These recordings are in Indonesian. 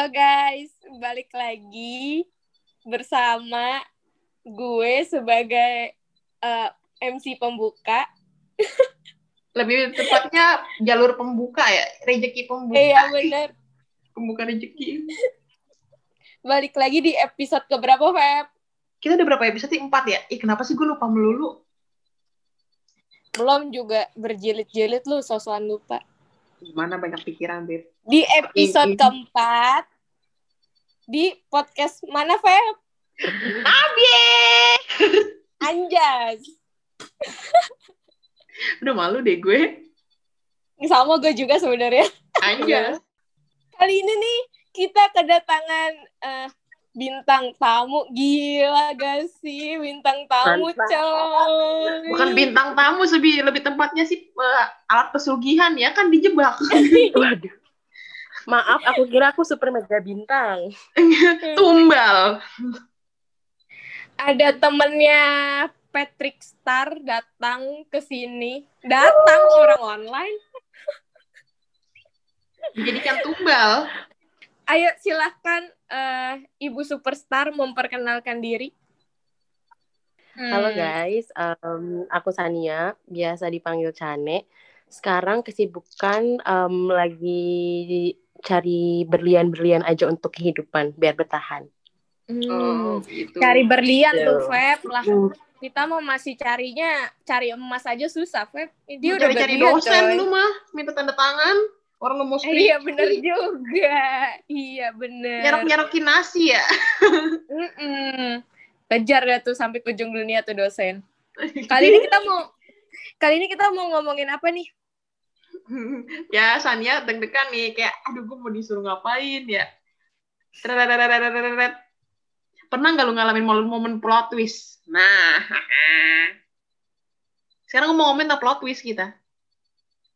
Halo guys, balik lagi bersama gue sebagai uh, eh, MC pembuka. Lebih tepatnya jalur pembuka ya, rejeki pembuka. Iya benar. Pembuka rejeki. Balik lagi di episode keberapa, Feb? Kita udah berapa episode? Empat ya? Ih, kenapa sih gue lupa melulu? Belum juga berjilid-jilid lu, sosokan lupa. Gimana banyak pikiran, Bir? Di episode keempat, di podcast mana, Feb? Abie! Anjas. Udah malu deh gue. Sama gue juga sebenarnya. Anjas. Kali ini nih kita kedatangan uh, bintang tamu gila gak sih? Bintang tamu coy. Bukan bintang tamu lebih lebih tempatnya sih uh, alat pesugihan ya kan dijebak. Waduh. Maaf aku kira aku super mega bintang. Tumbal. Ada temennya Patrick Star datang ke sini. Datang orang online. Dijadikan tumbal ayo silahkan uh, Ibu Superstar memperkenalkan diri. Hmm. Halo guys, um, aku Sania, biasa dipanggil Cane. Sekarang kesibukan um, lagi cari berlian-berlian aja untuk kehidupan, biar bertahan. Hmm. Oh, gitu. Cari berlian yeah. tuh, Feb lah. Hmm. Kita mau masih carinya, cari emas aja susah, Feb. Dia udah cari dosen lu mah, minta tanda tangan. Orang lu mau skripsi. Iya bener juga. Iya bener. Nyerok-nyerokin nasi ya. mm -mm. Kejar ya tuh sampai ke ujung dunia tuh dosen. Kali ini kita mau kali ini kita mau ngomongin apa nih? ya Sania deg-degan nih kayak aduh gue mau disuruh ngapain ya. Pernah nggak lu ngalamin momen plot twist? Nah, sekarang mau ngomongin tentang plot twist kita.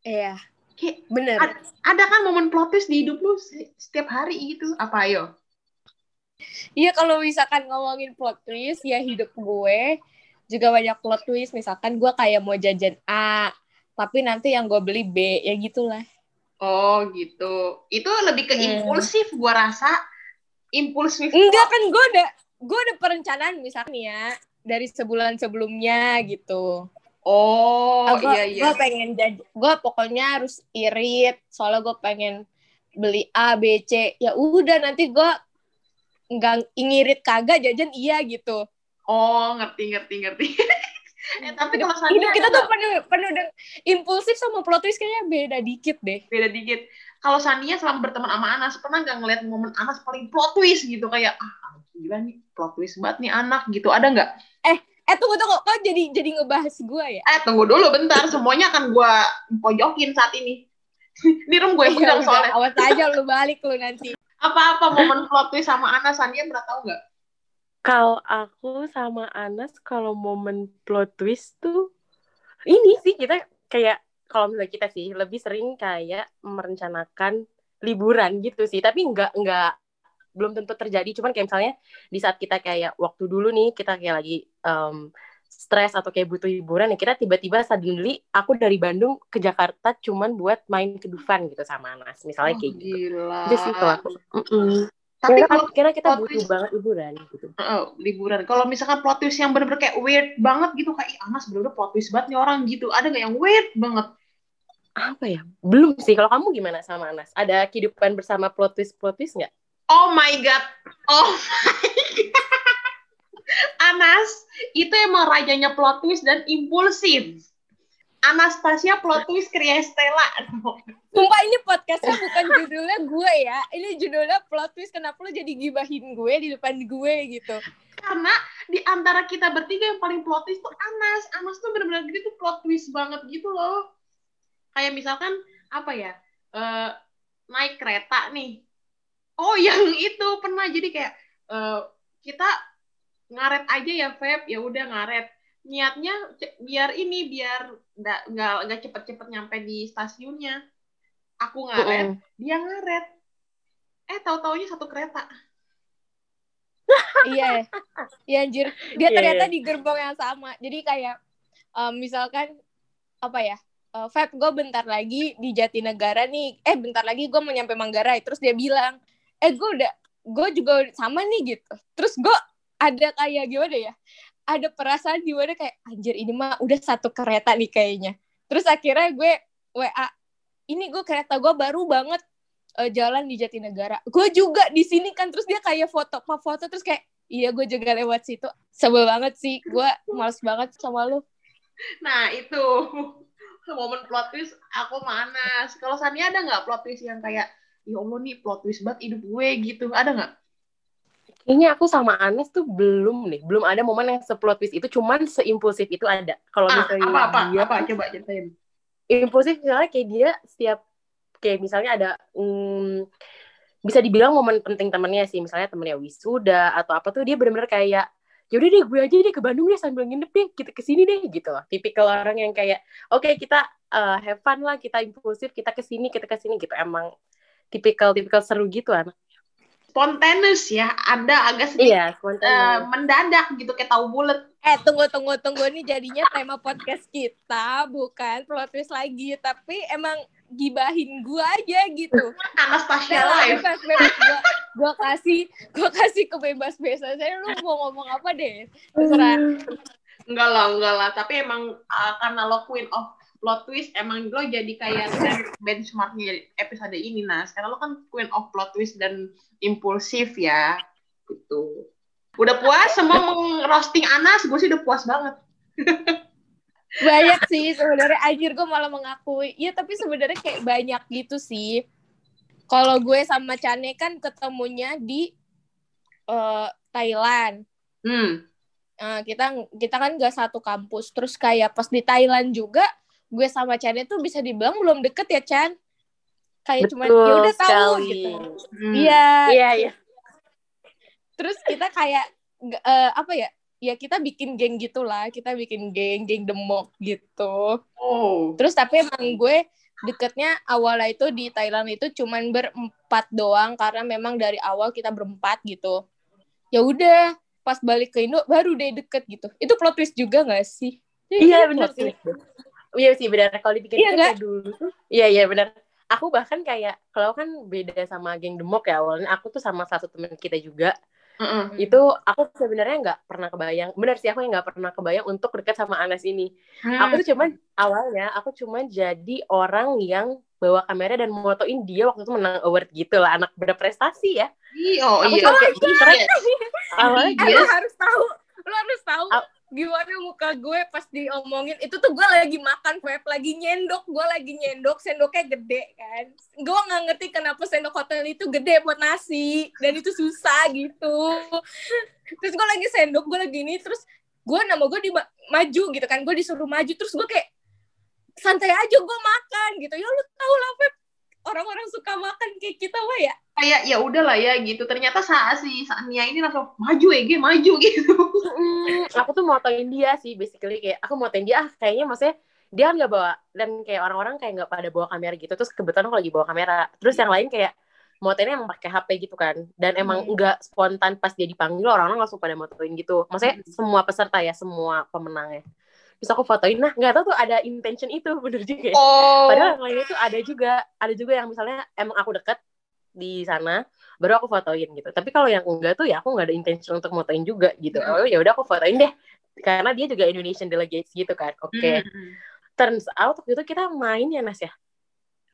Iya. Kayak bener. Ada, ada kan momen plot twist di hidup lu setiap hari gitu. Apa ayo? Iya kalau misalkan ngomongin plot twist ya hidup gue juga banyak plot twist. Misalkan gue kayak mau jajan A, tapi nanti yang gue beli B, ya gitulah. Oh gitu. Itu lebih ke hmm. impulsif gue rasa. Impulsif. Enggak kan gue udah gue udah perencanaan misalnya ya dari sebulan sebelumnya gitu. Oh, gua, iya iya. Gue pengen jadi, gue pokoknya harus irit, soalnya gue pengen beli A, B, C. Ya udah nanti gue nggak ngirit kagak jajan iya gitu. Oh, ngerti ngerti ngerti. eh, tapi kalau hidup kita tuh penuh penuh dengan impulsif sama plot twist kayaknya beda dikit deh. Beda dikit. Kalau Sania selama berteman sama Anas pernah nggak ngeliat momen Anas paling plot twist gitu kayak ah gila nih plot twist banget nih anak gitu ada nggak? Eh Eh tunggu tunggu, kok jadi jadi ngebahas gue ya? Eh tunggu dulu bentar, semuanya akan gue pojokin saat ini. ini rum gue bilang soalnya. Awas aja lu balik lu nanti. Apa-apa momen plot twist sama Anas, Sania pernah tahu nggak? Kalau aku sama Anas, kalau momen plot twist tuh ini sih kita kayak kalau misalnya kita sih lebih sering kayak merencanakan liburan gitu sih, tapi nggak nggak belum tentu terjadi cuman kayak misalnya di saat kita kayak waktu dulu nih kita kayak lagi um, stres atau kayak butuh hiburan ya kita tiba-tiba suddenly aku dari Bandung ke Jakarta cuman buat main ke Dufan gitu sama Anas misalnya oh, kayak gitu. gila. itu sih kalau aku. Mm -mm. tapi ya, kalau kira kita butuh twist, banget liburan gitu. Uh, liburan. Kalau misalkan plot twist yang bener-bener kayak weird banget gitu kayak Anas bener-bener plot twist banget nih orang gitu. Ada nggak yang weird banget? Apa ya? Belum sih. Kalau kamu gimana sama Anas? Ada kehidupan bersama plot twist plot twist nggak? Oh my god. Oh my god. Anas itu emang rajanya plot twist dan impulsif. Anastasia plot twist Kriya Stella. Sumpah ini podcastnya bukan judulnya gue ya. Ini judulnya plot twist. Kenapa lo jadi gibahin gue di depan gue gitu? Karena di antara kita bertiga yang paling plot twist tuh Anas. Anas tuh bener-bener gitu plot twist banget gitu loh. Kayak misalkan apa ya? Uh, naik kereta nih oh yang itu pernah jadi kayak uh, kita ngaret aja ya Feb. Ya udah ngaret. Niatnya biar ini biar nggak nggak nggak cepet-cepet nyampe di stasiunnya. Aku ngaret mm dia ngaret. Eh tahu taunya satu kereta. Iya. Iya anjir. Dia yeah. ternyata di gerbong yang sama. Jadi kayak um, misalkan apa ya uh, Feb gue bentar lagi di Jatinegara nih. Eh bentar lagi gue mau nyampe Manggarai. Terus dia bilang eh gue udah gue juga sama nih gitu. Terus gue ada kayak gimana ya? Ada perasaan di mana kayak anjir ini mah udah satu kereta nih kayaknya. Terus akhirnya gue wa ini gue kereta gue baru banget uh, jalan di Jatinegara. Gue juga di sini kan terus dia kayak foto apa foto terus kayak iya gue juga lewat situ. Sebel banget sih gue males banget sama lu. Nah itu. Momen plot twist aku mana kalau Sania ada nggak plot twist yang kayak ya Allah nih plot twist banget hidup gue gitu? Ada nggak Kayaknya aku sama Anes tuh belum nih, belum ada momen yang seplot twist itu, cuman seimpulsif itu ada. Kalau ah, misalnya apa apa dia, apa? Coba ceritain. Impulsif misalnya kayak dia setiap kayak misalnya ada hmm, bisa dibilang momen penting temennya sih, misalnya temennya wisuda atau apa tuh dia benar-benar kayak yaudah deh gue aja deh ke Bandung deh sambil nginep deh kita ke sini deh gitu loh. Tipikal orang yang kayak oke okay, kita uh, have fun lah kita impulsif kita ke sini kita ke sini gitu. Emang tipikal tipikal seru gitu anak spontaneous ya ada agak sedikit iya, uh, mendadak gitu kayak tahu bulat. Eh tunggu tunggu tunggu. Ini jadinya tema podcast kita bukan plot twist lagi. Tapi emang gibahin gua aja gitu. Anastasia live. gua gua kasih gua kasih kebebas biasa. Saya lu mau ngomong apa deh terserah. Enggak lah enggak lah. Tapi emang uh, karena lo queen of plot twist emang lo jadi kayak benchmarknya episode ini nah sekarang lo kan queen of plot twist dan impulsif ya gitu. Udah puas semua roasting Anas gue sih udah puas banget. Banyak sih sebenarnya. Anjir gue malah mengakui. Ya tapi sebenarnya kayak banyak gitu sih. Kalau gue sama Chane kan ketemunya di uh, Thailand. Hmm. uh, kita kita kan gak satu kampus. Terus kayak pas di Thailand juga gue sama Chan itu bisa dibilang belum deket ya Chan. Kayak cuma ya udah tahu gitu. Hmm. iya. Hmm. iya iya. Terus kita kayak uh, apa ya ya kita bikin geng gitulah kita bikin geng geng demok gitu. Oh. Terus tapi emang gue deketnya awalnya itu di Thailand itu cuman berempat doang karena memang dari awal kita berempat gitu. Ya udah pas balik ke Indo baru deh deket gitu. Itu plot twist juga gak sih? Iya benar sih iya sih benar. Kalau dipikir iya, kayak dulu tuh iya iya benar. Aku bahkan kayak kalau kan beda sama geng demok ya awalnya aku tuh sama satu teman kita juga. Mm-hmm. itu aku sebenarnya nggak pernah kebayang benar sih aku yang nggak pernah kebayang untuk dekat sama Anas ini. Mm. aku tuh cuman awalnya aku cuman jadi orang yang bawa kamera dan motoin dia waktu itu menang award gitu lah anak berprestasi ya. Oh aku iya kayak, oh, iya. awalnya eh, lo harus tahu lo harus tahu gimana muka gue pas diomongin? Itu tuh gue lagi makan web lagi nyendok. Gue lagi nyendok sendoknya gede kan? Gue nggak ngerti kenapa sendok hotel itu gede buat nasi dan itu susah gitu. Terus gue lagi sendok gue lagi ini terus gue nama gue di maju gitu kan. Gue disuruh maju terus gue kayak santai aja gue makan gitu. Ya lu tau lah web orang-orang suka makan kayak kita wah ya? Kayak ya udahlah ya gitu. Ternyata saat si Sania ini langsung maju ya gue maju gitu. Mm, aku tuh motoin dia sih basically. Kayak aku motoin dia ah kayaknya maksudnya dia kan nggak bawa dan kayak orang-orang kayak nggak pada bawa kamera gitu. Terus kebetulan aku lagi bawa kamera. Terus yang lain kayak motoinnya emang pakai HP gitu kan. Dan emang nggak spontan pas dia dipanggil orang-orang langsung pada motoin gitu. Maksudnya hmm. semua peserta ya semua pemenangnya terus aku fotoin nah nggak tahu tuh ada intention itu bener juga ya. oh. padahal yang lainnya tuh ada juga ada juga yang misalnya emang aku deket di sana baru aku fotoin gitu tapi kalau yang enggak tuh ya aku nggak ada intention untuk fotoin juga gitu oh ya udah aku fotoin deh karena dia juga Indonesian delegates gitu kan oke okay. mm-hmm. turns out waktu itu kita main ya Nas ya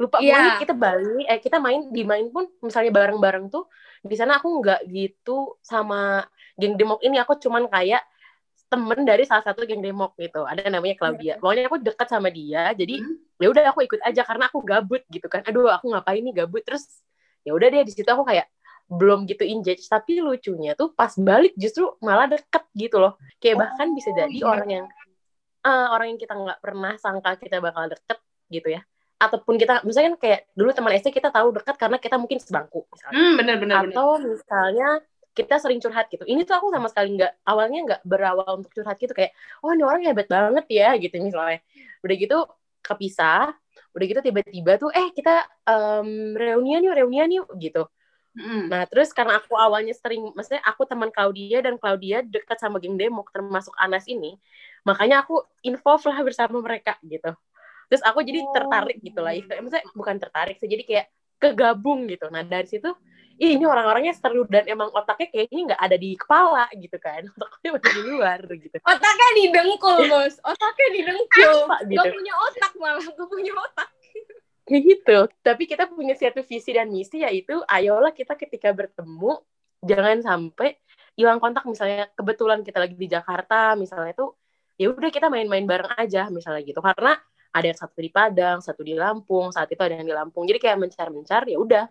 lupa yeah. kita balik eh kita main di main pun misalnya bareng-bareng tuh di sana aku nggak gitu sama geng demok ini aku cuman kayak temen dari salah satu geng demok gitu. Ada namanya Claudia. Iya. pokoknya aku dekat sama dia jadi hmm. ya udah aku ikut aja karena aku gabut gitu kan. Aduh aku ngapain nih gabut? Terus ya udah deh di situ aku kayak belum gitu engage. Tapi lucunya tuh pas balik justru malah deket gitu loh. Kayak bahkan bisa jadi oh, orang yang uh, orang yang kita nggak pernah sangka kita bakal deket gitu ya. Ataupun kita misalnya kan kayak dulu teman SD kita tahu dekat karena kita mungkin sebangku misalnya. Hmm, bener, bener, atau bener. misalnya kita sering curhat gitu. Ini tuh aku sama sekali nggak awalnya nggak berawal untuk curhat gitu kayak, oh ini orang hebat banget ya gitu misalnya. Udah gitu kepisah, udah gitu tiba-tiba tuh eh kita um, reunian yuk reunian yuk gitu. Mm. Nah terus karena aku awalnya sering, maksudnya aku teman Claudia dan Claudia dekat sama geng demo termasuk Anas ini, makanya aku involve lah bersama mereka gitu. Terus aku jadi tertarik gitu lah, maksudnya bukan tertarik sih, jadi kayak kegabung gitu. Nah dari situ Ih, ini orang-orangnya seru dan emang otaknya kayaknya nggak ada di kepala gitu kan otaknya masih di luar gitu Otaknya di dengkul, bos. Otaknya di dengkul. Apa gitu? Gak punya otak malah, gak punya otak. kayak gitu tapi kita punya satu visi dan misi yaitu ayolah kita ketika bertemu jangan sampai hilang kontak misalnya kebetulan kita lagi di Jakarta misalnya tuh ya udah kita main-main bareng aja misalnya gitu karena ada yang satu di Padang satu di Lampung saat itu ada yang di Lampung jadi kayak mencar-mencar ya udah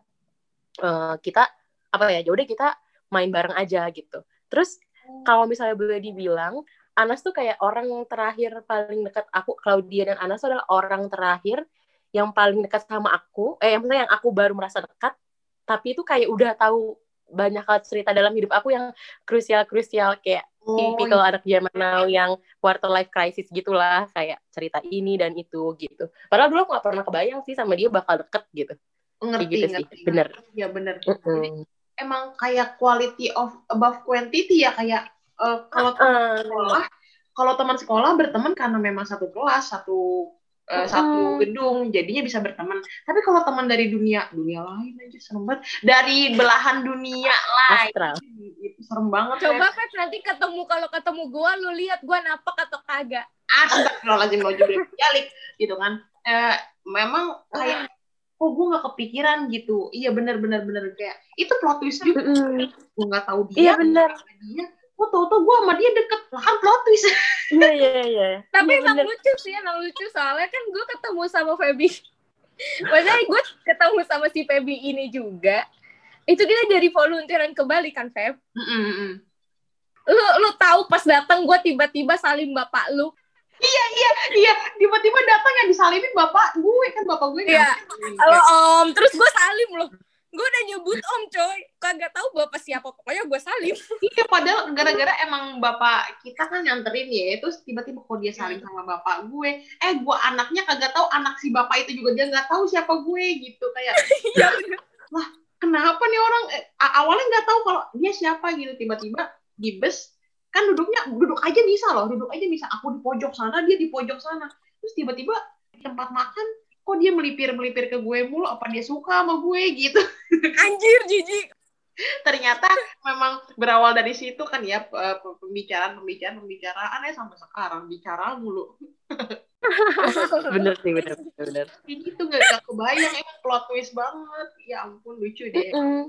eh, kita apa ya ya udah kita main bareng aja gitu. Terus kalau misalnya boleh dibilang Anas tuh kayak orang terakhir paling dekat aku Claudia dan Anas adalah orang terakhir yang paling dekat sama aku eh yang yang aku baru merasa dekat tapi itu kayak udah tahu banyak hal cerita dalam hidup aku yang krusial-krusial kayak Oh, tipikal anak zaman now yang quarter life crisis gitulah kayak cerita ini dan itu gitu. Padahal dulu aku gak pernah kebayang sih sama dia bakal deket gitu ngerti, gitu sih, ngerti. bener. Iya bener. Mm-mm. Emang kayak quality of above quantity ya kayak eh, kalau teman Ah, sekolah, kalau teman sekolah berteman karena memang satu kelas, satu eh, satu Mm. gedung, jadinya bisa berteman. Tapi kalau teman dari dunia dunia lain aja serem banget. Dari belahan dunia lain, Astral. itu serem banget. Coba Feb. kan nanti ketemu kalau ketemu gua lu lihat gua napak atau kagak. Astagfirullahaladzim mau juga balik gitu kan. Eh, memang kayak kok gue nggak kepikiran gitu. Iya bener bener bener kayak itu plot twist juga. Mm-mm. Gue nggak tahu iya dia, bener sama dia. Gue tau tau gue sama dia deket lah kan plot twist. iya iya iya Tapi Iya, emang bener. lucu sih, emang lucu soalnya kan gue ketemu sama Feby. Maksudnya gue ketemu sama si Feby ini juga. Itu kita jadi volunteeran ke Bali kan, Feb? Mm-mm-mm. Lu lu tahu pas datang gue tiba-tiba salim bapak lu. Iya tiba-tiba datang yang disalimin bapak gue kan bapak gue Iya. Halo Om, terus gue salim loh. Gue udah nyebut Om coy, kagak tahu bapak siapa. Pokoknya gue salim. Iya padahal gara-gara emang bapak kita kan nyanterin ya terus tiba-tiba kok dia saling sama bapak gue. Eh gue anaknya kagak tahu anak si bapak itu juga dia nggak tahu siapa gue gitu. Kayak Iya. kenapa nih orang? Eh, awalnya nggak tahu kalau dia siapa gitu. Tiba-tiba di bus kan duduknya duduk aja bisa loh duduk aja bisa. Aku di pojok sana dia di pojok sana. Terus tiba-tiba di tempat makan kok dia melipir melipir ke gue mulu? Apa dia suka sama gue gitu? Anjir jijik. ternyata memang berawal dari situ kan ya pembicaraan pembicaraan pembicaraan. Ya sampai sekarang bicara mulu. Bener sih bener bener, bener. kayak gitu nggak nggak kebayang. Emang plot twist banget. Ya ampun lucu deh. Mm-mm.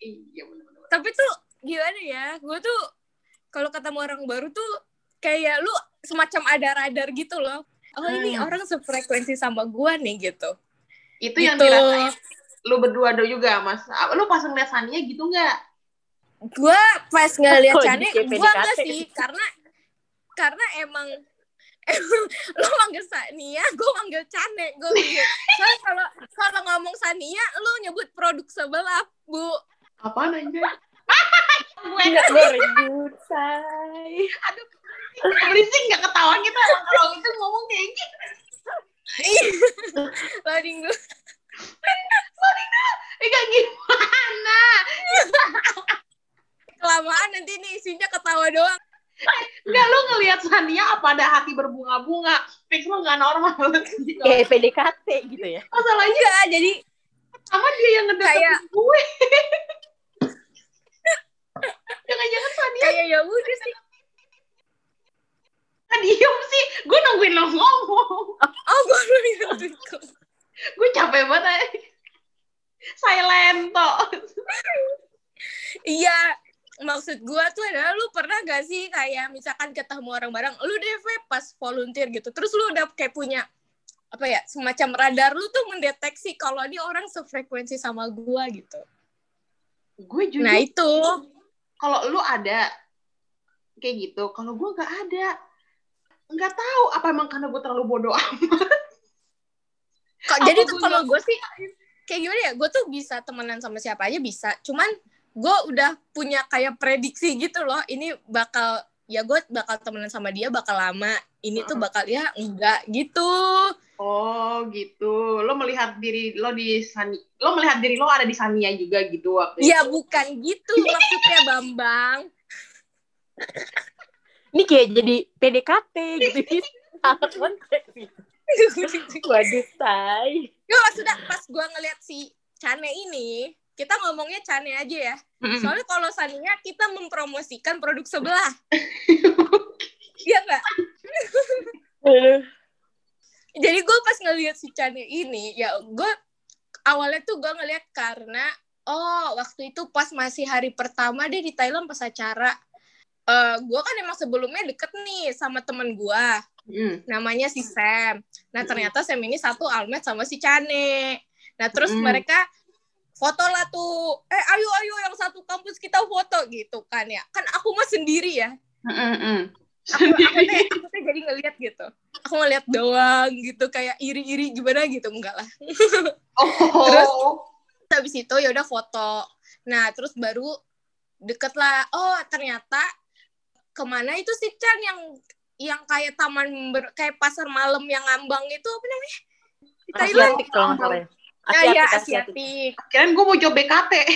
iya bener-bener. Tapi tuh gimana ya? Gue tuh kalau ketemu orang baru tuh kayak lu semacam ada radar gitu loh. Oh ini Hmm. orang sefrekuensi sama gue nih gitu. itu yang Gitu. dirasain lu berdua do juga mas lu pas ngeliat Sania gitu nggak gue pas ngeliat kayak gue enggak sih karena karena emang emang lo manggil Sania gue manggil Cane gue gitu soalnya kalau kalau ngomong Sania lu nyebut produk sebelah bu apaan aja nggak goreng say berisik nggak ketawa kita emang kalau itu ngomong kayak gitu loading dulu. Eh kayak gimana? Kelamaan nanti nih isinya ketawa doang. Nggak lu ngelihat Sania apa ada hati berbunga-bunga? Fix lu nggak normal. Kayak PDKT gitu ya. Masalahnya enggak jadi sama dia yang ngedeketin Kayak- gue jangan-jangan Sania kayak ya udah sih. Diem sih. Gue nungguin lo ngomong. Oh gue belum itu gue capek banget aja. silent toh Iya, maksud gua tuh adalah lu pernah gak sih kayak misalkan ketemu orang bareng, lu DV pas volunteer gitu, terus lu udah kayak punya apa ya semacam radar lu tuh mendeteksi kalau ini orang sefrekuensi sama gua gitu. gue jujur Nah itu, kalau lu ada kayak gitu. Kalau gue nggak ada. Nggak tahu apa emang karena gue terlalu bodoh amat. Kok jadi tuh kalau gue sih kayak gimana ya, gue tuh bisa temenan sama siapa aja bisa, cuman gue udah punya kayak prediksi gitu loh, ini bakal ya gue bakal temenan sama dia bakal lama, ini tuh bakal ya enggak gitu. oh gitu. Lo melihat diri lo di Sani lo melihat diri lo ada di Sania juga gitu waktu itu? Ya bukan gitu maksudnya Bambang. Ini kayak jadi PDKT gitu salah konteks waduh say Gue maksudnya pas gue ngeliat si Cane ini, kita ngomongnya Cane aja ya. Soalnya kalau Sania kita mempromosikan produk sebelah. Iya nggak? Aduh. Jadi gue pas ngeliat si Cane ini, ya gue awalnya tuh gue ngeliat karena oh waktu itu pas masih hari pertama dia di Thailand pas acara. Eh gue kan emang sebelumnya deket nih sama temen gue, Mm. namanya si Sam. Nah ternyata Sam ini satu almet sama si Cane. Nah terus Mm. mereka foto lah tuh, eh ayo ayo yang satu kampus kita foto gitu kan ya. Kan aku mah sendiri ya. Mm-mm-mm. Aku, aku, teh, aku teh jadi ngeliat gitu. Aku ngeliat doang gitu kayak iri-iri gimana gitu enggak lah. Oh. Terus? habis itu ya udah foto nah terus baru deket lah oh ternyata ke mana itu si Chan yang yang kayak taman ber- kayak pasar malam yang ngambang itu apa namanya? Di Thailand Asiatik kalau nggak salah ya. ya ya Asiatik, Kirain gue mau coba BKT.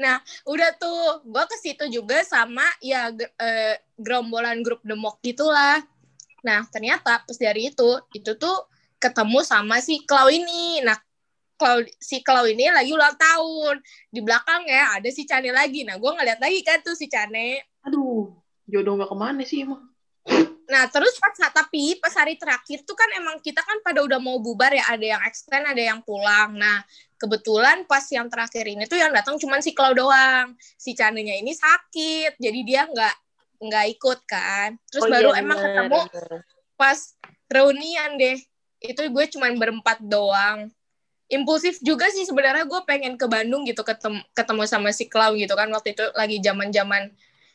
nah udah tuh gua ke situ juga sama ya eh, gerombolan grup demok gitulah. Nah ternyata pas dari itu itu tuh ketemu sama si Klau ini. Nah Klau, si Klau ini lagi ulang tahun di belakang ya ada si Cane lagi nah gua ngeliat lagi kan tuh si Cane Aduh, jodoh gak ke mana sih emang? Nah, terus pas tapi pas hari terakhir tuh kan emang kita kan pada udah mau bubar ya, ada yang extend, ada yang pulang. Nah, kebetulan pas yang terakhir ini tuh yang datang cuman si Klau doang. Si Canenya ini sakit, jadi dia nggak nggak ikut kan. Terus Oh baru iya, emang bener, ketemu pas reunian deh. Itu gue cuman berempat doang. Impulsif juga sih sebenarnya gue pengen ke Bandung gitu ketemu ketemu sama si Klau gitu kan waktu itu lagi zaman-zaman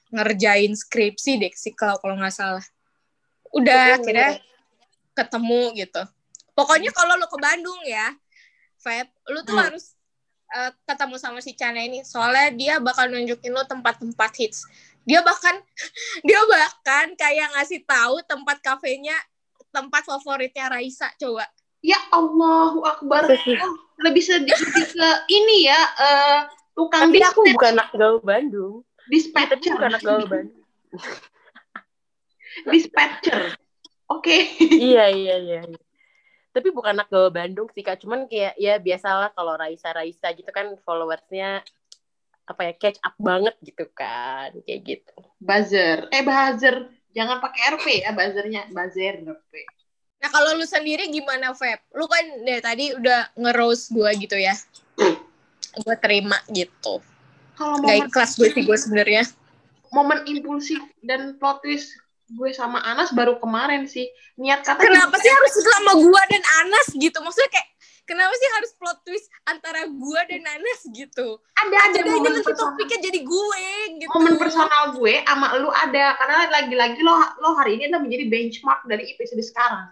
ngerjain skripsi deh si Klau kalau nggak salah. Udah akhirnya ketemu gitu. Pokoknya kalau lu ke Bandung ya, Feb, lu tuh Hmm. harus eh, ketemu sama si Chana ini. Soalnya dia bakal nunjukin lu tempat-tempat hits. Dia bahkan dia bahkan kayak ngasih tahu tempat kafenya tempat favoritnya Raisa coba. Ya Allahu Akbar. Oh, lebih sedih lebih ke ini ya, eh, tukang Tapi aku bukan anak gaul Bandung. Dispatcher. bukan anak gaul Bandung. dispatcher. Oke. iya iya iya. iya. Tapi bukan anak gaul Bandung sih kak. Cuman kayak ya biasalah kalau Raisa Raisa gitu kan followersnya apa ya catch up banget gitu kan kayak gitu. Buzzer. Eh buzzer. Jangan pakai RP ya buzzernya. Buzzer RP. Nah kalau lu sendiri gimana Feb? Lu kan dari tadi udah nge-roast gue gitu ya. gue terima gitu. Kalau momen, ikhlas gue sih gue sebenarnya. momen impulsif dan plot twist gue sama Anas baru kemarin sih. Niat kata Kenapa sih harus sama gue dan Anas gitu? Maksudnya kayak kenapa sih harus plot twist antara gue dan Anas gitu? ada ada Jadi aja momen nanti topiknya jadi gue gitu. momen personal gue sama lu ada karena lagi-lagi lo lo hari ini adalah menjadi benchmark dari episode sekarang.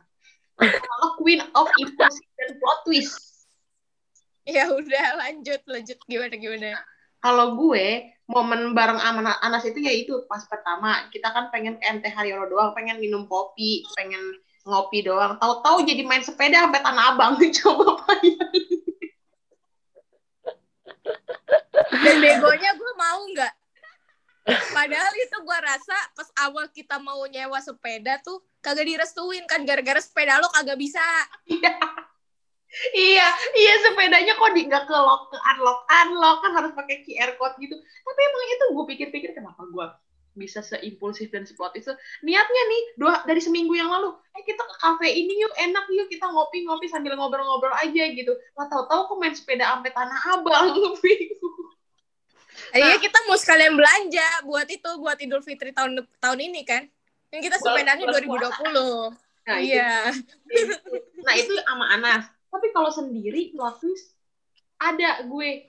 Lo queen of impulsive dan plot twist. Ya udah lanjut lanjut gimana gimana. kalau gue momen bareng Anas itu ya itu pas pertama kita kan pengen ke MT Haryono doang pengen minum kopi pengen ngopi doang tahu-tahu jadi main sepeda sampai Tanah Abang coba bayangin Dan begonya gue mau nggak? Padahal itu gue rasa pas awal kita mau nyewa sepeda tuh kagak direstuin kan gara-gara sepeda lo kagak bisa. iya. Iya sepedanya kok di nggak ke lock ke unlock unlock kan harus pakai QR code gitu. Tapi emang itu gue pikir-pikir kenapa gue bisa seimpulsif dan seplot itu? Niatnya nih dua dari seminggu yang lalu eh kita ke kafe ini yuk enak yuk kita ngopi-ngopi sambil ngobrol-ngobrol aja gitu. Nggak tahu-tahu kok main sepeda sampai tanah abang bingung. Iya kita mau sekalian belanja buat itu buat Idul Fitri tahun tahun ini kan. Yang kita bulan 2020. nah itu. Iya. nah itu sama Anas. Tapi kalau sendiri twist ada gue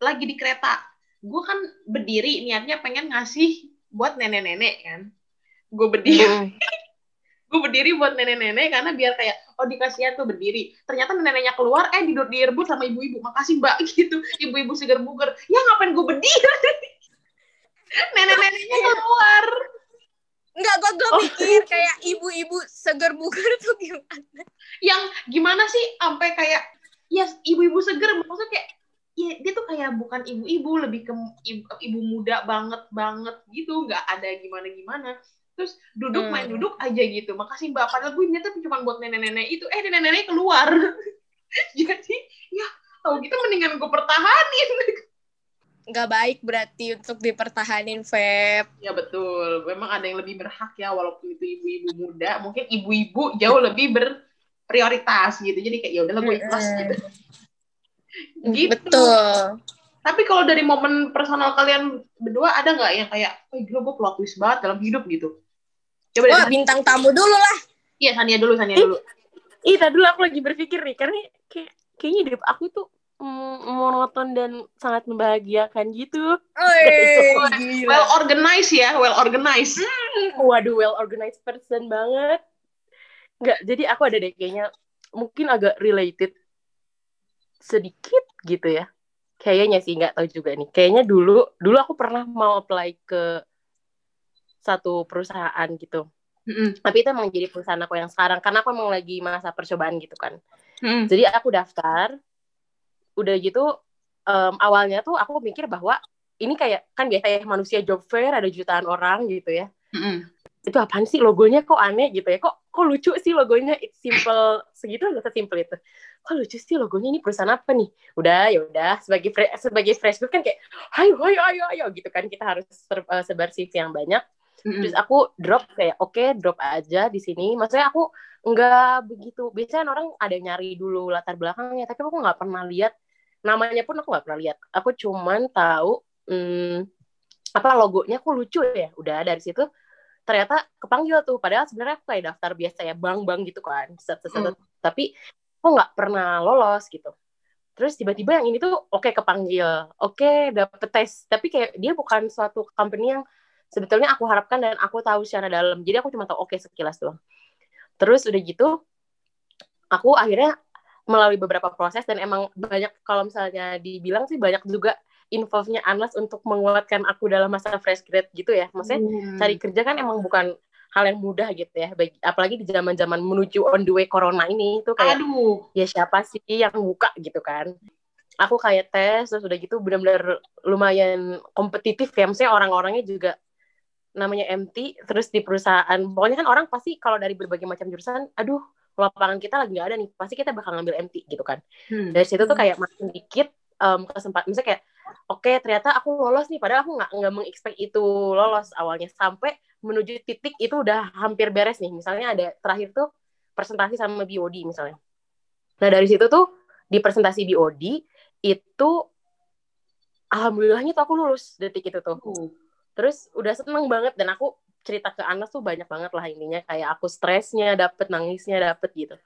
lagi di kereta. Gue kan berdiri niatnya pengen ngasih buat nenek-nenek kan? Gue berdiri. Gue berdiri buat nenek-nenek karena biar kayak oh dikasihan tuh berdiri. Ternyata neneknya keluar eh didur direbut sama ibu-ibu. Makasih mbak gitu. Ibu-ibu seger buger ya ngapain gue berdiri? Nenek-neneknya keluar Enggak, gue gue Oh. mikir kayak ibu-ibu seger buger tuh gimana. yang gimana sih sampai kayak ya ibu-ibu seger maksudnya kayak ya dia tuh kayak bukan ibu-ibu lebih ke ibu, ibu muda banget banget gitu nggak ada gimana gimana terus duduk Hmm. main duduk aja gitu makasih mbak padahal gue niatnya cuma buat nenek-nenek itu eh nenek-nenek keluar jadi ya tau gitu mendingan gue pertahanin nggak baik berarti untuk dipertahanin Feb. Ya betul. Memang ada yang lebih berhak ya walaupun itu ibu-ibu muda. Mungkin ibu-ibu jauh lebih berprioritas gitu. Jadi kayak ya udahlah gue ikhlas gitu. Gitu. betul. Tapi kalau dari momen personal kalian berdua ada nggak yang kayak oh gila gue plot twist banget dalam hidup gitu? Coba Wah, bintang tamu dulu lah. Iya Sania dulu Sania dulu. Ih, tadi dulu aku lagi berpikir nih, karena kayak kayaknya hidup aku tuh monoton dan sangat membahagiakan gitu. well organized ya, well organized. Hmm, waduh, well organized person banget. Enggak, jadi aku ada deh kayaknya mungkin agak related sedikit gitu ya. Kayaknya sih nggak tahu juga nih. Kayaknya dulu dulu aku pernah mau apply ke satu perusahaan gitu. Mm -hmm. Tapi itu emang jadi perusahaan aku yang sekarang karena aku emang lagi masa percobaan gitu kan. Mm. Jadi aku daftar, udah gitu um, awalnya tuh aku mikir bahwa ini kayak kan biasa ya manusia job fair ada jutaan orang gitu ya. Mm-hmm. itu apaan sih logonya kok aneh gitu ya? Kok kok lucu sih logonya? It's simple. Segitu nggak sesimpel itu. Kok lucu sih logonya ini perusahaan apa nih? Udah ya udah sebagai fre sebagai fresh kan kayak ayo ayo ayo ayo gitu kan. Kita harus uh, sebar CV yang banyak. Mm-hmm. terus aku drop kayak oke okay, drop aja di sini. Maksudnya aku nggak begitu biasanya orang ada nyari dulu latar belakangnya tapi aku nggak pernah lihat namanya pun aku nggak pernah lihat. Aku cuman tahu hmm, apa logonya kok lucu ya. Udah dari situ ternyata kepanggil tuh. Padahal sebenarnya aku kayak daftar biasa ya bang bang gitu kan. Set, set, set. Hmm. tapi aku nggak pernah lolos gitu. Terus tiba-tiba yang ini tuh oke okay, kepanggil. Oke okay, dapet tes. Tapi kayak dia bukan suatu company yang sebetulnya aku harapkan dan aku tahu secara dalam. Jadi aku cuma tahu oke okay, sekilas doang. Terus udah gitu aku akhirnya melalui beberapa proses dan emang banyak kalau misalnya dibilang sih banyak juga involve-nya Anas untuk menguatkan aku dalam masa fresh grade gitu ya. Maksudnya hmm. cari kerja kan emang bukan hal yang mudah gitu ya. Bagi, apalagi di zaman-zaman menuju on the way corona ini itu kayak Aduh. ya siapa sih yang buka gitu kan. Aku kayak tes terus udah gitu benar-benar lumayan kompetitif ya. Maksudnya orang-orangnya juga namanya MT terus di perusahaan pokoknya kan orang pasti kalau dari berbagai macam jurusan aduh lapangan kita lagi nggak ada nih pasti kita bakal ngambil MT gitu kan. Hmm. dari situ tuh kayak makin dikit um, kesempatan misalnya kayak oke okay, ternyata aku lolos nih padahal aku nggak nggak mengexpect itu lolos awalnya. Sampai menuju titik itu udah hampir beres nih. Misalnya ada terakhir tuh presentasi sama BOD misalnya. Nah dari situ tuh di presentasi BOD itu alhamdulillahnya tuh aku lulus detik itu tuh. Uh. terus udah seneng banget dan aku cerita ke Anas tuh banyak banget lah intinya kayak aku stresnya dapet nangisnya dapet gitu.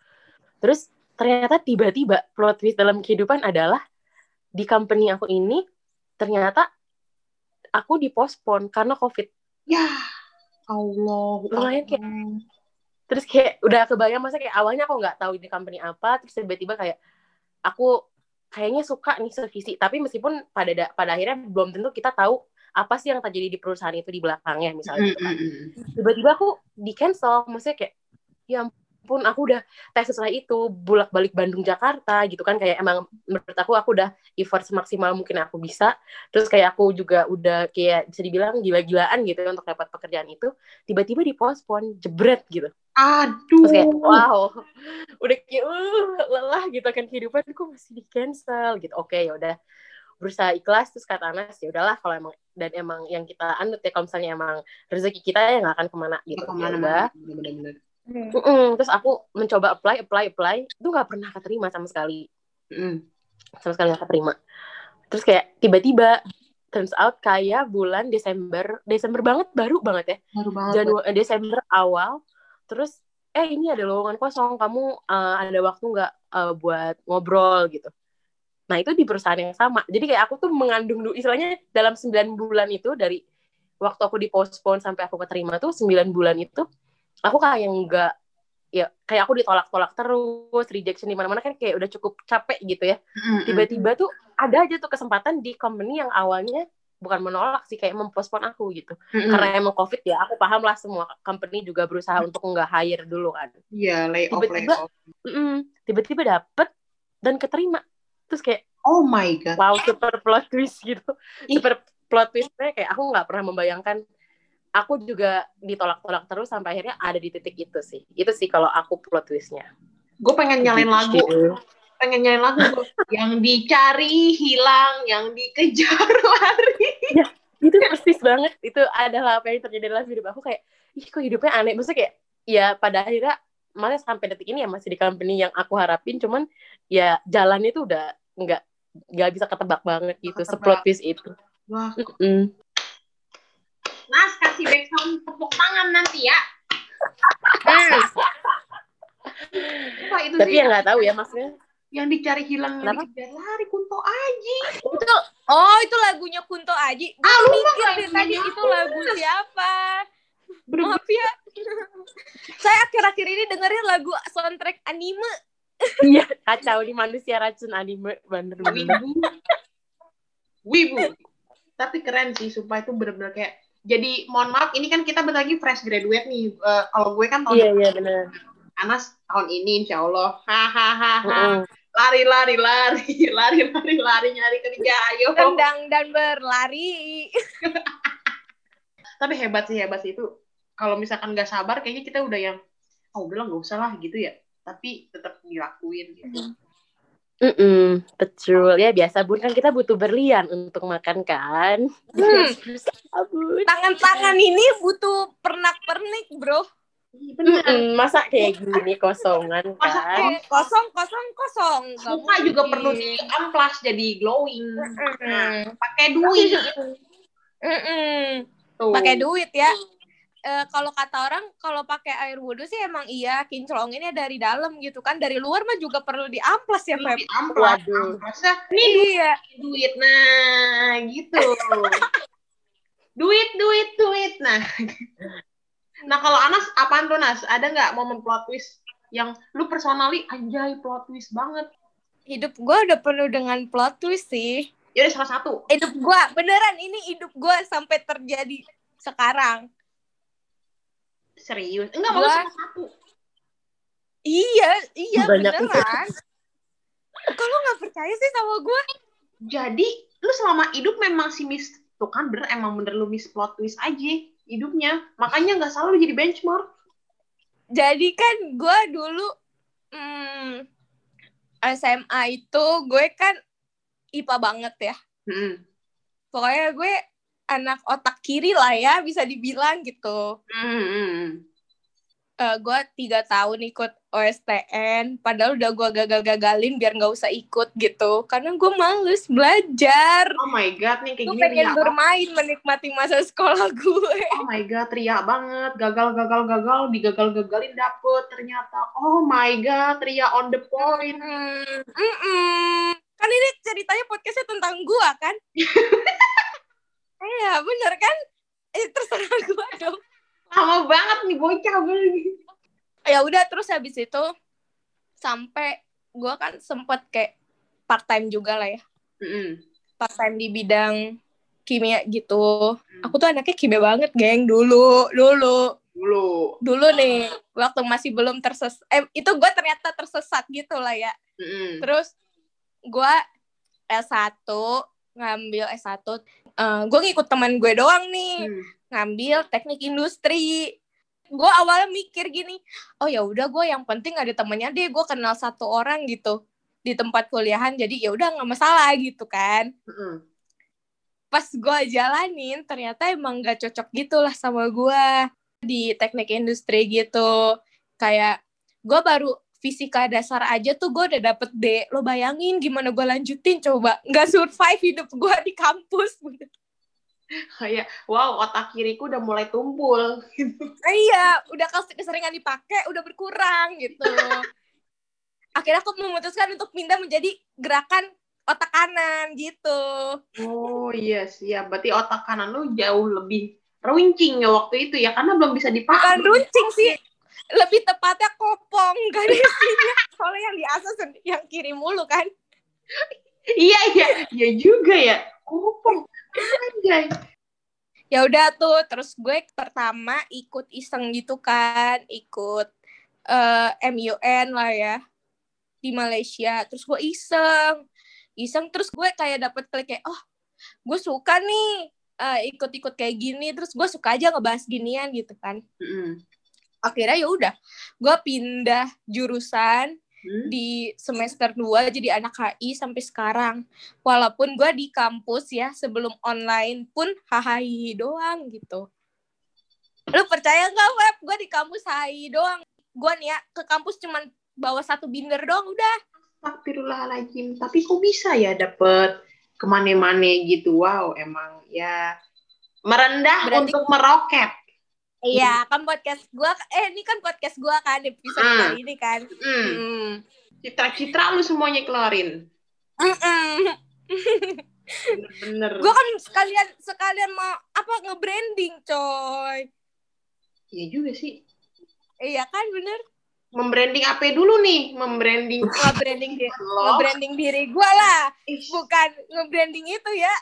Terus ternyata tiba-tiba plot twist dalam kehidupan adalah di company aku ini ternyata aku dipospon karena covid. Ya Allah lumayan kayak terus kayak udah kebayang masa kayak awalnya aku nggak tahu ini company apa terus tiba-tiba kayak aku kayaknya suka nih sevisi. Tapi meskipun pada pada akhirnya belum tentu kita tahu apa sih yang terjadi di perusahaan itu di belakangnya misalnya gitu kan. tiba-tiba aku di cancel maksudnya kayak ya pun aku udah tes setelah itu bolak balik Bandung Jakarta gitu kan. Kayak emang menurut aku aku udah effort semaksimal mungkin aku bisa. Terus kayak aku juga udah kayak bisa dibilang gila-gilaan gitu untuk dapat pekerjaan itu. Tiba-tiba dipospon jebret gitu. Aduh. Terus kayak wow udah kayak uh, lelah gitu kan. Kehidupanku masih di cancel gitu. Oke ya udah berusaha ikhlas terus kata Anas ya udahlah kalau emang dan emang yang kita anut ya kalau misalnya emang rezeki kita ya nggak akan ke mana gitu. ke mana ya bener-bener. Mm. terus aku mencoba apply apply apply. Itu nggak pernah keterima sama sekali. Mm. sama sekali nggak keterima. Terus kayak tiba-tiba turns out kayak bulan Desember Desember banget baru banget ya. Baru banget Januari Desember awal. Terus eh ini ada lowongan kosong. Kamu uh, ada waktu nggak uh, buat ngobrol? gitu Nah, itu di perusahaan yang sama. Jadi kayak aku tuh mengandung dulu, istilahnya dalam 9 bulan itu dari waktu aku dipospon sampai aku keterima tuh 9 bulan itu aku kayak enggak ya kayak aku ditolak-tolak terus, rejection di mana-mana kan kayak udah cukup capek gitu ya. Tiba-tiba tuh ada aja tuh kesempatan di company yang awalnya bukan menolak sih kayak mempospon aku gitu. Mm-hmm. Karena emang Covid ya, aku paham lah semua company juga berusaha untuk enggak hire dulu kan. Iya, yeah, lay off, tiba-tiba, lay off. tiba-tiba dapet dan keterima terus kayak oh my god. wow super plot twist gitu. Ih. super plot twistnya kayak aku nggak pernah membayangkan aku juga ditolak-tolak terus sampai akhirnya ada di titik itu sih. Itu sih kalau aku plot twistnya. Gue pengen nyalain lagu. pengen nyanyi lagu yang dicari hilang yang dikejar lari. Itu persis banget. Itu adalah apa yang terjadi dalam hidup aku kayak ih kok hidupnya aneh. Maksudnya kayak ya pada akhirnya malah sampai detik ini ya masih di company yang aku harapin cuman ya jalannya itu udah nggak nggak bisa ketebak banget gitu Ketebak. seplot twist itu wah Mm-mm. Nas kasih background tepuk tangan nanti ya Hmm. Wah, itu tapi sih ya nggak tahu ya maksudnya yang dicari hilang yang dikejar lari Kunto Aji Itu oh itu lagunya Kunto Aji. Gue Ah, lu mah mikir tadi itu lagu siapa. Bener-bener. Maaf ya. Saya akhir-akhir ini dengerin lagu soundtrack anime. iya kacau nih manusia racun anime bener-bener wibu wibu tapi keren sih supaya itu bener-bener kayak jadi mohon maaf ini kan kita bentar lagi fresh graduate nih Eh, kalau gue kan tahun iya iya bener Anas tahun ini insya Allah hahaha lari lari lari lari lari lari nyari kerja ayo Tendang dan berlari. tapi hebat sih hebat sih itu kalau misalkan nggak sabar kayaknya kita udah yang oh udah nggak usah lah gitu ya. Tapi tetap dilakuin gitu. Mm-mm, betul. Ya biasa bun kan kita butuh berlian untuk makan kan? Hmm. Tangan-tangan ini butuh pernak-pernik, bro. Iya, bener Mm-mm, masa kayak gini kosongan Masa kan? Eh, kosong, kosong, kosong. Muka juga perlu di amplas jadi glowing. Mm-mm. pakai duit. Mm-mm. tuh. Pakai duit ya. Eh, kalau kata orang kalau pakai air wudhu sih emang iya kinclonginnya dari dalam gitu kan. Dari luar mah juga perlu diamplas ya Perlu Feb. Di amplas Waduh. ini iya. duit. Nah gitu. Duit duit duit. Nah. Nah kalau Anas apaan tuh Nas? Ada nggak momen plot twist yang lu personally anjay plot twist banget? Hidup gue udah penuh dengan plot twist sih. Ya udah salah satu. Hidup gue beneran ini hidup gue sampai terjadi sekarang serius? Enggak salah satu. Iya iya Banyak beneran. kalau nggak percaya sih sama gue jadi lu selama hidup memang si miss tuh kan bener emang bener lu miss plot twist aja hidupnya. Makanya nggak selalu jadi benchmark. Jadi kan gue dulu hmm, SMA itu gue kan IPA banget ya. Hmm. pokoknya gue anak otak kiri lah ya bisa dibilang gitu. Hmm, hmm. Eh gue tiga tahun ikut OSTN padahal udah gue gagal-gagalin biar nggak usah ikut gitu. Karena gue males belajar. Oh my god nih kayak gue gini pengen banget. bermain menikmati masa sekolah gue oh my god ria banget. Gagal gagal gagal digagal gagalin dapet ternyata. Oh my god ria on the point. Hmm, mm-mm. kan ini ceritanya podcastnya tentang gue kan iya bener kan? Eh, terserah gue dong. Lama banget nih bocah gue ya udah terus habis itu sampai gue kan sempet kayak part time juga lah ya. Mm-mm. part time di bidang kimia gitu. Aku tuh anaknya kimia banget geng. Dulu dulu. Dulu. Dulu nih waktu masih belum tersesat eh itu gue ternyata tersesat gitu lah ya. Mm-mm. terus gue S1 ngambil S1 eh gue ngikut teman gue doang nih Hmm. ngambil teknik industri gue awalnya mikir gini oh ya udah gue yang penting ada temennya deh gue kenal satu orang gitu di tempat kuliahan jadi ya udah nggak masalah gitu kan Mm-mm. pas gue jalanin ternyata emang gak cocok gitu lah sama gue di teknik industri gitu kayak gue baru fisika dasar aja tuh gue udah dapet D. Lo bayangin gimana gue lanjutin coba. Nggak survive hidup gue di kampus. Kayak wow otak kiriku udah mulai tumpul. Iya udah kes- keseringan dipakai udah berkurang gitu. Akhirnya aku memutuskan untuk pindah menjadi gerakan otak kanan gitu. Oh iya siap berarti otak kanan lu jauh lebih runcing ya waktu itu ya karena belum bisa bukan dipakai runcing sih lebih tepatnya kopong gak ada isinya. Soalnya yang di atas yang kiri mulu kan? Iya iya. Iya juga ya. Kopong. Anjay. Ya udah tuh terus gue pertama ikut iseng gitu kan ikut eh MUN lah ya di Malaysia. Terus gue iseng iseng. Terus gue kayak dapet klik kayak oh gue suka nih eh, ikut-ikut kayak gini. Terus gue suka aja ngebahas ginian gitu kan. Mm-mm. Akhirnya ya udah gue pindah jurusan Hmm? di semester 2 jadi anak HI sampai sekarang. Walaupun gue di kampus ya sebelum online pun HI doang gitu. Lu percaya nggak web? Gue di kampus HI doang. Gue nih ya ke kampus cuman bawa satu binder doang udah. Astagfirullahaladzim. Tapi kok bisa ya dapet ke mana-mana gitu? Wow, emang ya merendah Berarti- untuk meroket. Iya kan podcast gue. Eh ini kan podcast gue kan episode Hmm. kali ini kan. Hmm. Citra-citra lu semuanya keluarin. Mm-mm. Bener-bener. Gue kan sekalian sekalian mau apa nge-branding coy. Iya juga sih. Iya kan bener. Membranding apa dulu nih? Membranding Nge-branding lo. nge-branding diri gue lah. Bukan nge-branding itu ya.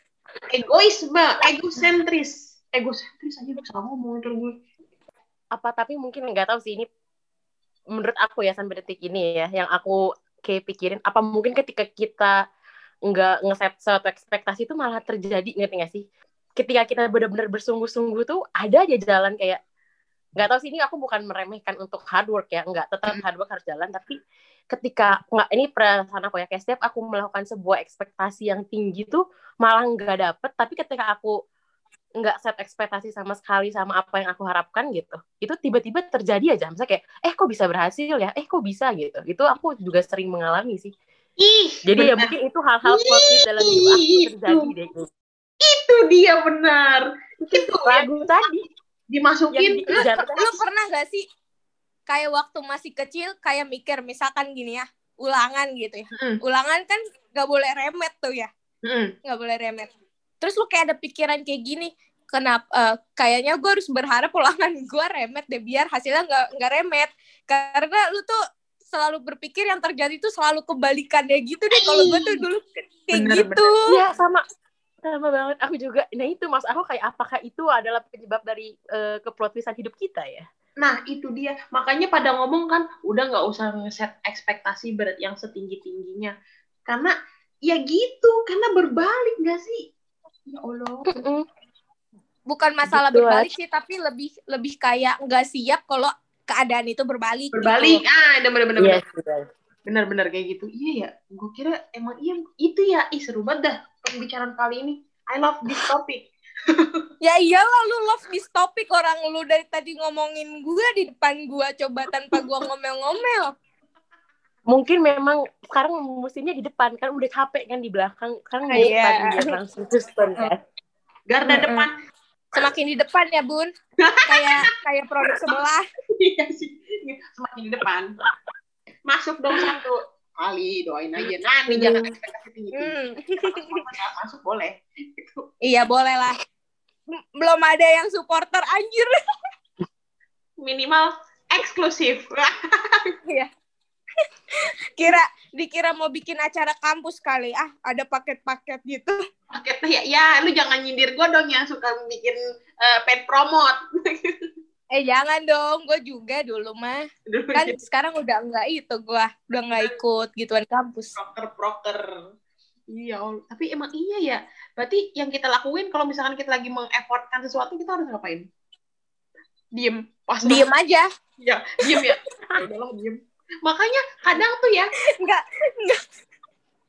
egoisme, egosentris. Egosentris aja gue salah ngomong ntar gue. apa tapi mungkin nggak tahu sih ini menurut aku ya sampai detik ini ya yang aku kayak pikirin apa mungkin ketika kita nggak ngeset suatu ekspektasi itu malah terjadi ngerti nggak sih ketika kita benar-benar bersungguh-sungguh tuh ada aja jalan kayak nggak tahu sih ini aku bukan meremehkan untuk hard work ya nggak tetap hard work harus jalan tapi ketika nggak ini perasaan aku ya kayak setiap aku melakukan sebuah ekspektasi yang tinggi tuh malah nggak dapet tapi ketika aku nggak set ekspektasi sama sekali sama apa yang aku harapkan gitu itu tiba-tiba terjadi aja misalnya kayak eh kok bisa berhasil ya eh kok bisa gitu itu aku juga sering mengalami sih Ih, jadi ya benar. mungkin itu hal-hal twist dalam hidup aku Itu. terjadi deh itu dia benar. Itu ya, lagu tadi yang dimasukin Lu, lu pernah gak sih kayak waktu masih kecil kayak mikir misalkan gini ya ulangan gitu ya. Mm. Ulangan kan gak boleh remet tuh ya. Mm. Gak boleh remet. Terus lu kayak ada pikiran kayak gini. Kenapa? eh, kayaknya gue harus berharap ulangan gue remet deh biar hasilnya nggak nggak remet. Karena lu tuh selalu berpikir yang terjadi itu selalu kebalikannya gitu deh. Kalau gue tuh dulu kayak Bener, gitu. Iya sama sama banget aku juga nah itu mas aku kayak apakah itu adalah penyebab dari eh, keplot twistan hidup kita ya Nah, itu dia. Makanya pada ngomong kan, udah nggak usah ngeset ekspektasi berat yang setinggi-tingginya. Karena ya gitu, karena berbalik nggak sih? Ya Allah. Bukan masalah Gitu berbalik sih, tapi lebih lebih kayak nggak siap kalau keadaan itu berbalik. Berbalik. Gitu. Ah, bener-bener. Iya sudah. Bener-bener kayak gitu. Iya ya, gue kira emang iya itu ya. Ih, seru banget dah pembicaraan kali ini. I love this topic. Ya iyalah lu love this topic orang lu dari tadi ngomongin gue di depan gue coba tanpa gue ngomel-ngomel. Mungkin memang sekarang musimnya di depan kan udah capek kan di belakang kan di Iya. depan biar langsung suspend kan Garda depan. Semakin di depan ya bun, kayak kayak produk sebelah. Iya sih. Semakin di depan. Masuk dong satu kali doain aja. Nah, nih jangan ekspektasi tinggi. Hmm. Masuk boleh. Gitu. Iya boleh lah. Belum ada yang supporter anjir. Minimal eksklusif. Iya. Kira dikira mau bikin acara kampus kali ah ada paket-paket gitu. Paketnya ya, ya lu jangan nyindir gue dong yang suka bikin eh, paid promote. Eh jangan dong, gue juga dulu mah. Kan sekarang udah enggak itu gue, udah enggak ikut gituan kampus. proker-proker. Iya, Allah. tapi emang iya ya. Berarti yang kita lakuin kalau misalkan kita lagi mengeffortkan sesuatu, kita harus ngapain? Diem. Pas Diem aja. Ya, diem ya. Ya udahlah, diem. Makanya kadang tuh ya, Enggak,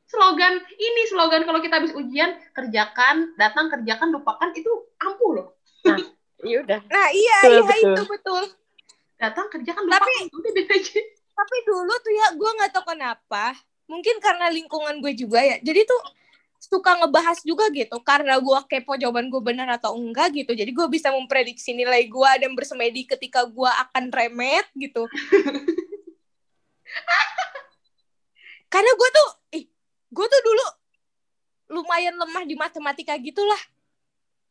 slogan ini slogan kalau kita habis ujian kerjakan datang kerjakan lupakan itu ampuh loh iya udah Nah iya, Betul, iya betul. itu betul. datang kerjakan lupakan Tapi- udah beda aja Tapi dulu tuh ya, gue nggak tahu kenapa. Mungkin karena lingkungan gue juga ya. Jadi tuh suka ngebahas juga gitu. Karena gue kepo jawaban gue benar atau enggak gitu. Jadi gue bisa memprediksi nilai gue dan bersemedi ketika gue akan remet gitu. karena gue tuh, ih, gue tuh dulu lumayan lemah di matematika gitulah.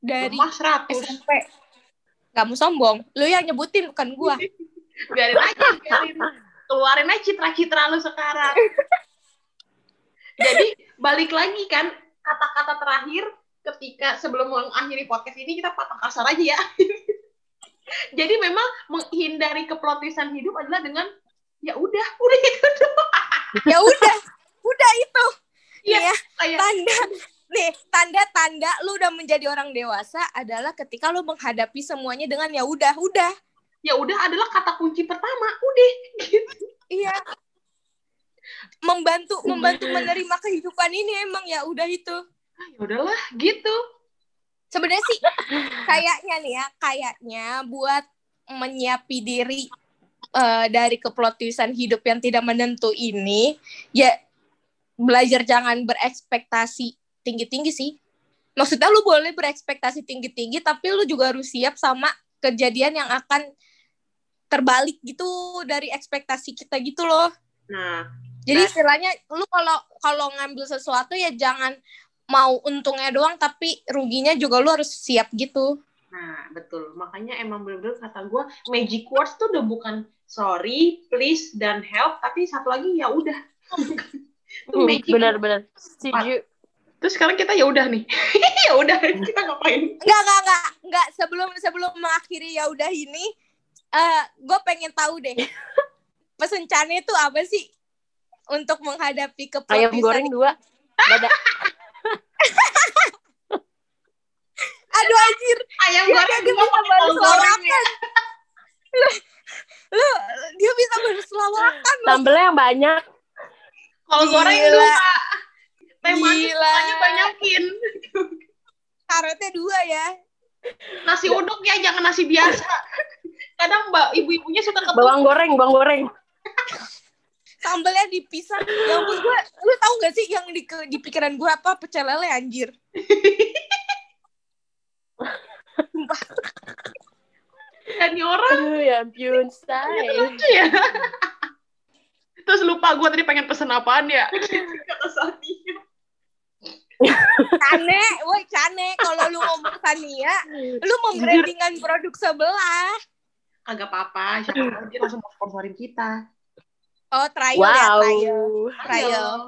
Dari Lemah 100 SMP. Gak mau sombong. Lu yang nyebutin bukan gue. biarin aja biarin keluarin aja citra-citra lu sekarang jadi balik lagi kan kata-kata terakhir ketika sebelum mengakhiri podcast ini kita patah kasar aja ya jadi memang menghindari keplotisan hidup adalah dengan ya udah udah itu doang. Ya udah udah itu. Iya, Nih ya kayak tanda. nih tanda-tanda lu udah menjadi orang dewasa adalah ketika lu menghadapi semuanya dengan ya udah udah. Ya udah adalah kata kunci pertama udah. Gitu iya. Membantu membantu menerima kehidupan ini emang ya udah itu. Ah, ya udahlah gitu. Sebenarnya sih kayaknya nih ya kayaknya buat menyiapi diri uh, dari keplotisan hidup yang tidak menentu ini ya belajar jangan berekspektasi tinggi-tinggi sih. Maksudnya lu boleh berekspektasi tinggi-tinggi tapi lu juga harus siap sama kejadian yang akan terbalik gitu dari ekspektasi kita gitu loh. Nah jadi nah. istilahnya lu kalau kalau ngambil sesuatu ya jangan mau untungnya doang tapi ruginya juga lu harus siap gitu Nah, betul. Makanya emang bener-bener kata gue, magic words tuh udah bukan sorry, please, dan help, tapi satu lagi ya udah. Hmm, benar-benar. Setuju. Terus sekarang kita ya udah nih. ya udah, kita ngapain? Enggak, enggak, enggak. Enggak, sebelum sebelum mengakhiri ya udah ini, uh, eh, gue pengen tahu deh. Pesan Cane itu apa sih? Untuk menghadapi keputusan. Ayam goreng dua. Dadah. Aduh anjir. Ayam goreng dia bisa baru selawakan. Lu, dia bisa baru selawakan. Sambelnya yang banyak. Kalau goreng dua. Teh manis banyakin. Karetnya dua ya. Nasi uduk ya, jangan nasi biasa. Kadang mbak ibu-ibunya suka ke bawang goreng, bawang goreng. Sambelnya dipisah. Ya ampun gue, lu tau gak sih yang di, di pikiran gue apa pecel lele anjir. Dan orang. Aduh, ya ampun, say. Lucu ya. Terus lupa gue tadi pengen pesen apaan ya. Kata Sania. Cane, woi Cane, kalau lu ngomong Sania, lu membrandingan produk sebelah. Agak apa-apa, siapa tahu dia langsung mau sponsorin kita. Oh, trial ya, wow. ya, trial. Trial.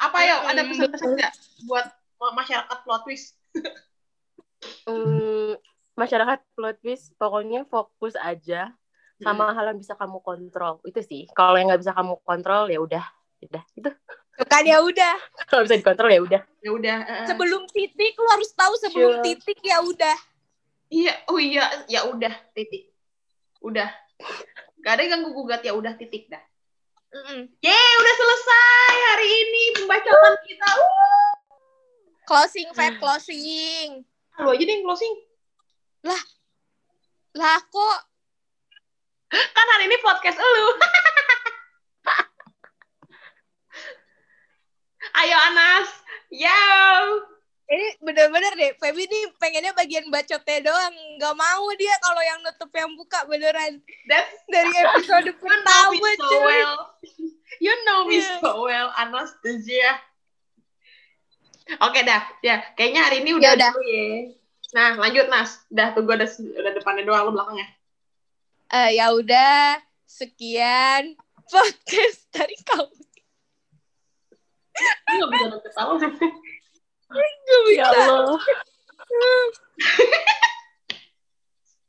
Apa ya, ada pesan-pesan nggak buat masyarakat plot twist? um, masyarakat plot twist pokoknya fokus aja sama hmm. hal yang bisa kamu kontrol. Itu sih. Kalau yang nggak bisa kamu kontrol ya udah. Udah. Itu. Kan ya udah. Kalau bisa dikontrol ya udah. Ya udah uh, sebelum titik lu harus tahu sebelum sure. titik ya udah. Iya oh iya ya udah titik. Udah. Gak ada yang ganggu gugat ya udah titik dah. Mm -mm. Yeay, udah selesai hari ini pembacaan kita. Uh. Closing, Feb, closing. Lu aja deh yang closing. Lah, lah kok? Kan hari ini podcast lu. Ayo Anas, yo. Ini bener-bener deh, Feby ini pengennya bagian bacotnya doang. Gak mau dia kalau yang nutup yang buka beneran. That's, Dari episode pertama, you know me so well. You know me yeah. so well, Anastasia. Oke dah, ya kayaknya hari ini udah ya, dulu ya. Nah lanjut Nas, udah tuh gue udah, udah depannya doang lo belakangnya. Uh, ya udah, sekian podcast dari kamu. Gue gak bisa. Ya Allah.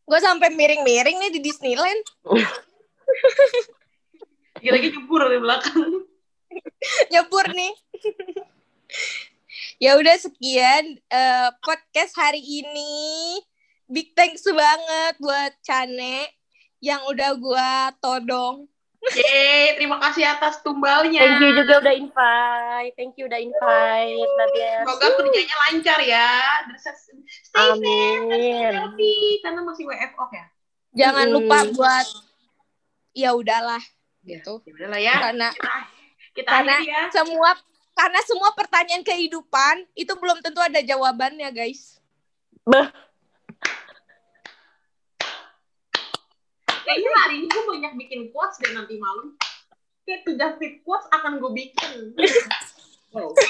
gue sampai miring-miring nih di Disneyland. Lagi-lagi nyebur di belakang. nyebur nih ya udah sekian uh, podcast hari ini. Big thanks banget buat Cane yang udah gua todong. Yeay, terima kasih atas tumbalnya. Thank you juga udah invite. Thank you udah invite Nadia. Semoga kerjanya lancar ya. Stay Amin. safe, karena masih WFO ya. Jangan hmm. lupa buat ya udahlah ya, gitu. Ya udahlah ya. Karena kita, kita karena ya. semua karena semua pertanyaan kehidupan itu belum tentu ada jawabannya, guys. Bah. Kayaknya hari ini gue banyak bikin quotes dan nanti malam. Kayak tidak fit quotes akan gue bikin. wow.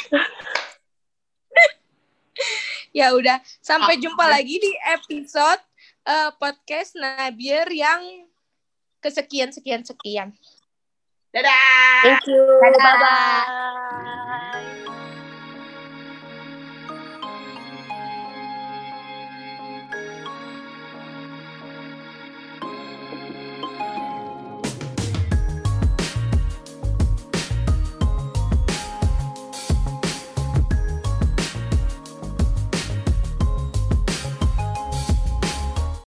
ya udah, sampai jumpa lagi di episode uh, podcast Nabier yang kesekian sekian sekian. Dadah. Thank you. Dadah. Bye bye.